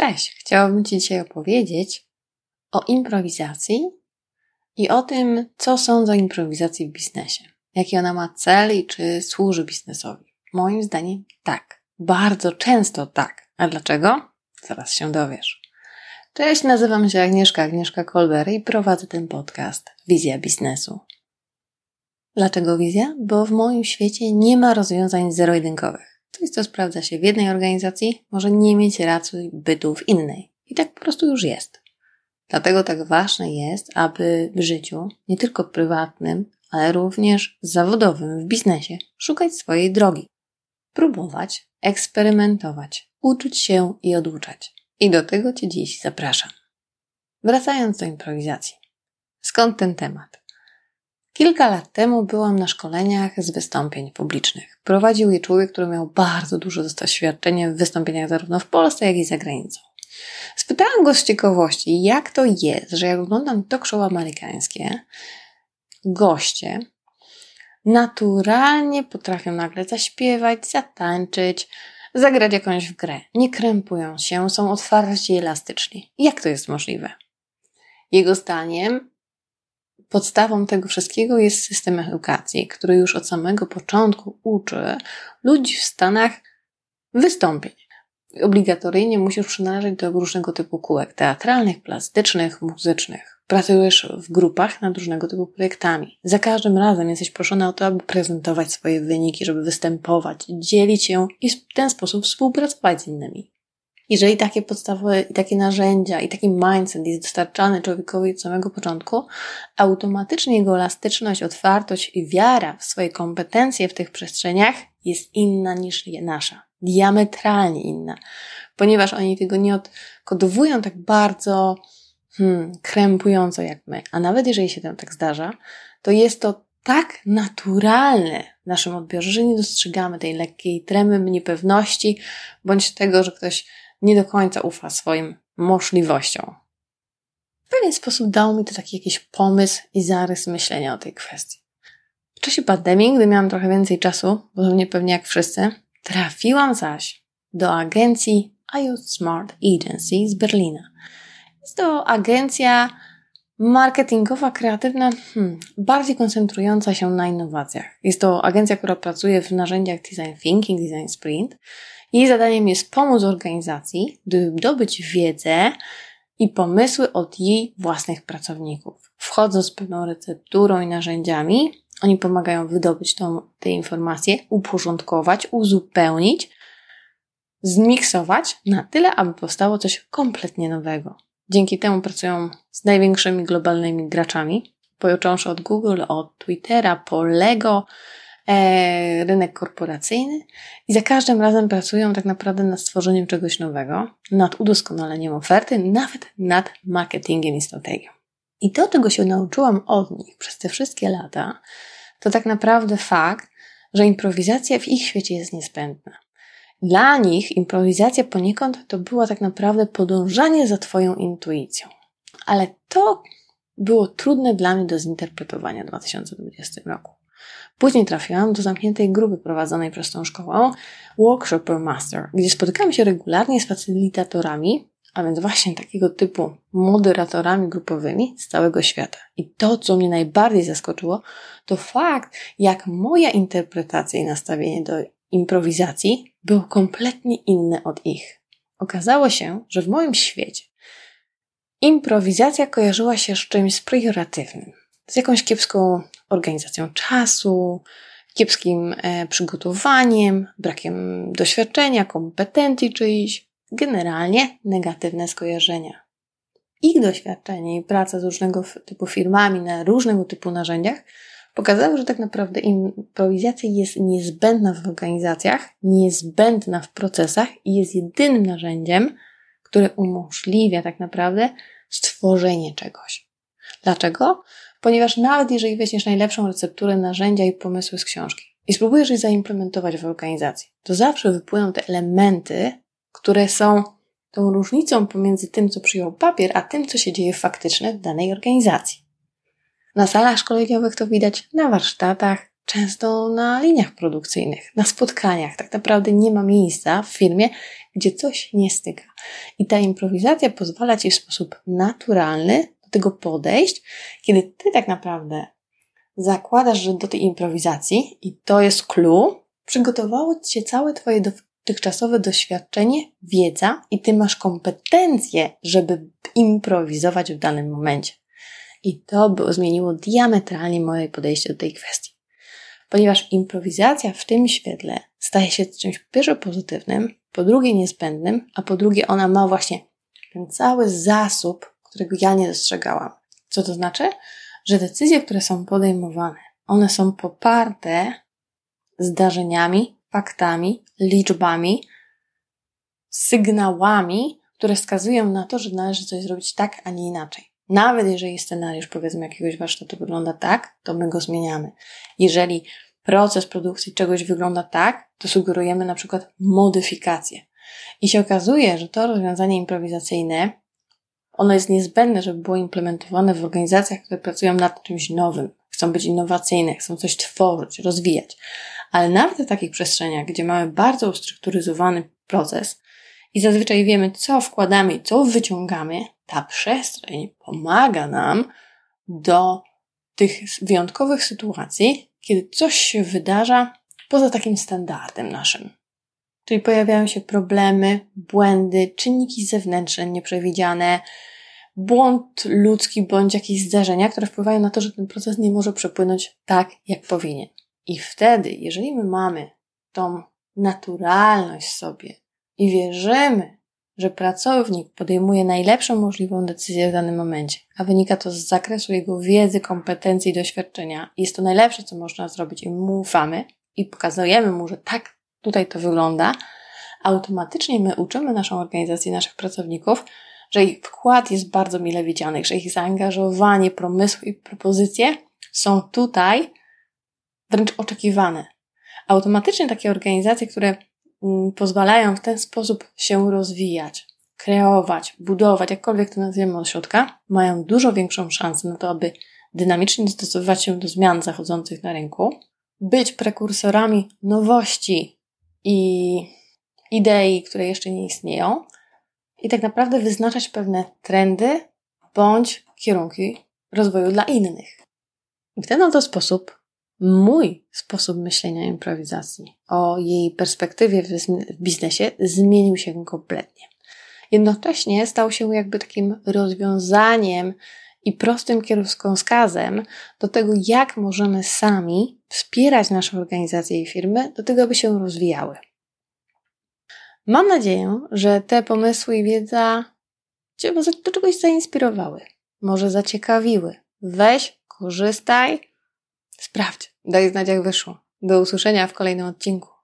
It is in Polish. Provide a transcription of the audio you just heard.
Cześć! Chciałabym Ci dzisiaj opowiedzieć o improwizacji i o tym, co sądzę o improwizacji w biznesie. Jaki ona ma cel i czy służy biznesowi. Moim zdaniem tak. Bardzo często tak. A dlaczego? Zaraz się dowiesz. Cześć, nazywam się Agnieszka, Agnieszka Kolber i prowadzę ten podcast Wizja Biznesu. Dlaczego wizja? Bo w moim świecie nie ma rozwiązań zero-jedynkowych. Coś, co sprawdza się w jednej organizacji, może nie mieć racji bytu w innej. I tak po prostu już jest. Dlatego tak ważne jest, aby w życiu, nie tylko prywatnym, ale również zawodowym, w biznesie, szukać swojej drogi. Próbować, eksperymentować, uczyć się i oduczać. I do tego Cię dziś zapraszam. Wracając do improwizacji. Skąd ten temat? Kilka lat temu byłam na szkoleniach z wystąpień publicznych. Prowadził je człowiek, który miał bardzo dużo doświadczenia w wystąpieniach zarówno w Polsce, jak i za granicą. Spytałam go z ciekawości, jak to jest, że jak oglądam talk show amerykańskie, goście naturalnie potrafią nagle zaśpiewać, zatańczyć, zagrać jakąś grę. Nie krępują się, są otwarci i elastyczni. Jak to jest możliwe? Jego zdaniem podstawą tego wszystkiego jest system edukacji, który już od samego początku uczy ludzi w Stanach wystąpień. Obligatoryjnie musisz przynależeć do różnego typu kółek teatralnych, plastycznych, muzycznych. Pracujesz w grupach nad różnego typu projektami. Za każdym razem jesteś proszony o to, aby prezentować swoje wyniki, żeby występować, dzielić się i w ten sposób współpracować z innymi. Jeżeli takie podstawowe i takie narzędzia i taki mindset jest dostarczany człowiekowi od samego początku, automatycznie jego elastyczność, otwartość i wiara w swoje kompetencje w tych przestrzeniach jest inna niż nasza. Diametralnie inna. Ponieważ oni tego nie odkodowują tak bardzo hmm, krępująco jak my. A nawet jeżeli się tam tak zdarza, to jest to tak naturalne w naszym odbiorze, że nie dostrzegamy tej lekkiej tremy, niepewności, bądź tego, że ktoś nie do końca ufa swoim możliwościom. W pewien sposób dał mi to taki jakiś pomysł i zarys myślenia o tej kwestii. W czasie pandemii, gdy miałam trochę więcej czasu, podobnie pewnie jak wszyscy, trafiłam zaś do agencji IoT Smart Agency z Berlina. Jest to agencja marketingowa, kreatywna, hmm, bardziej koncentrująca się na innowacjach. Jest to agencja, która pracuje w narzędziach design thinking, design sprint. Jej zadaniem jest pomóc organizacji zdobyć wiedzę i pomysły od jej własnych pracowników. Wchodząc z pewną recepturą i narzędziami, oni pomagają wydobyć tą, te informacje, uporządkować, uzupełnić, zmiksować na tyle, aby powstało coś kompletnie nowego. Dzięki temu pracują z największymi globalnymi graczami, począwszy od Google, od Twittera, po Lego, rynek korporacyjny i za każdym razem pracują tak naprawdę nad stworzeniem czegoś nowego, nad udoskonaleniem oferty, nawet nad marketingiem i strategią. I to, czego się nauczyłam od nich przez te wszystkie lata, to tak naprawdę fakt, że improwizacja w ich świecie jest niezbędna. Dla nich improwizacja poniekąd to było tak naprawdę podążanie za Twoją intuicją. Ale to było trudne dla mnie do zinterpretowania w 2020 roku. Później trafiłam do zamkniętej grupy prowadzonej przez tą szkołę Workshopper Master, gdzie spotykam się regularnie z facylitatorami, a więc właśnie takiego typu moderatorami grupowymi z całego świata. I to, co mnie najbardziej zaskoczyło, to fakt, jak moja interpretacja i nastawienie do improwizacji było kompletnie inne od ich. Okazało się, że w moim świecie improwizacja kojarzyła się z czymś priorytetywnym, z jakąś kiepską organizacją czasu, kiepskim e, przygotowaniem, brakiem doświadczenia, kompetencji czyichś, generalnie negatywne skojarzenia. Ich doświadczenie i praca z różnego typu firmami na różnego typu narzędziach pokazały, że tak naprawdę improwizacja jest niezbędna w organizacjach, niezbędna w procesach i jest jedynym narzędziem, które umożliwia tak naprawdę stworzenie czegoś. Dlaczego? Ponieważ nawet jeżeli weźmiesz najlepszą recepturę, narzędzia i pomysły z książki i spróbujesz je zaimplementować w organizacji, to zawsze wypłyną te elementy, które są tą różnicą pomiędzy tym, co przyjął papier, a tym, co się dzieje faktycznie w danej organizacji. Na salach szkoleniowych to widać, na warsztatach, często na liniach produkcyjnych, na spotkaniach. Tak naprawdę nie ma miejsca w firmie, gdzie coś nie styka. I ta improwizacja pozwala ci w sposób naturalny do tego podejść, kiedy ty tak naprawdę zakładasz, że do tej improwizacji, i to jest clue, przygotowało cię całe twoje dotychczasowe doświadczenie, wiedza i ty masz kompetencje, żeby improwizować w danym momencie. I to by zmieniło diametralnie moje podejście do tej kwestii. Ponieważ improwizacja w tym świetle staje się czymś pierwsze pozytywnym, po drugie niezbędnym, a po drugie ona ma właśnie ten cały zasób, którego ja nie dostrzegałam. Co to znaczy? Że decyzje, które są podejmowane, one są poparte zdarzeniami, faktami, liczbami, sygnałami, które wskazują na to, że należy coś zrobić tak, a nie inaczej. Nawet jeżeli scenariusz, powiedzmy, jakiegoś warsztatu wygląda tak, to my go zmieniamy. Jeżeli proces produkcji czegoś wygląda tak, to sugerujemy na przykład modyfikację. I się okazuje, że to rozwiązanie improwizacyjne, ono jest niezbędne, żeby było implementowane w organizacjach, które pracują nad czymś nowym, chcą być innowacyjne, chcą coś tworzyć, rozwijać. Ale nawet w takich przestrzeniach, gdzie mamy bardzo ustrukturyzowany proces i zazwyczaj wiemy, co wkładamy i co wyciągamy, ta przestrzeń pomaga nam do tych wyjątkowych sytuacji, kiedy coś się wydarza poza takim standardem naszym. Czyli pojawiają się problemy, błędy, czynniki zewnętrzne nieprzewidziane, błąd ludzki bądź jakieś zdarzenia, które wpływają na to, że ten proces nie może przepłynąć tak, jak powinien. I wtedy, jeżeli my mamy tą naturalność sobie i wierzymy, że pracownik podejmuje najlepszą możliwą decyzję w danym momencie, a wynika to z zakresu jego wiedzy, kompetencji i doświadczenia. Jest to najlepsze, co można zrobić i mu ufamy i pokazujemy mu, że tak tutaj to wygląda, automatycznie my uczymy naszą organizację, naszych pracowników, że ich wkład jest bardzo mile widziany, że ich zaangażowanie, pomysły i propozycje są tutaj wręcz oczekiwane. Automatycznie takie organizacje, które mm, pozwalają w ten sposób się rozwijać, kreować, budować, jakkolwiek to nazwiemy od środka, mają dużo większą szansę na to, aby dynamicznie dostosowywać się do zmian zachodzących na rynku, być prekursorami nowości i idei, które jeszcze nie istnieją, i tak naprawdę wyznaczać pewne trendy bądź kierunki rozwoju dla innych. I w ten oto sposób mój sposób myślenia improwizacji, o jej perspektywie w biznesie zmienił się kompletnie. Jednocześnie stał się jakby takim rozwiązaniem i prostym kierunkowskazem do tego, jak możemy sami wspierać nasze organizacje i firmy do tego, aby się rozwijały. Mam nadzieję, że te pomysły i wiedza Cię do czegoś zainspirowały, może zaciekawiły. Weź, korzystaj, sprawdź, daj znać jak wyszło. Do usłyszenia w kolejnym odcinku.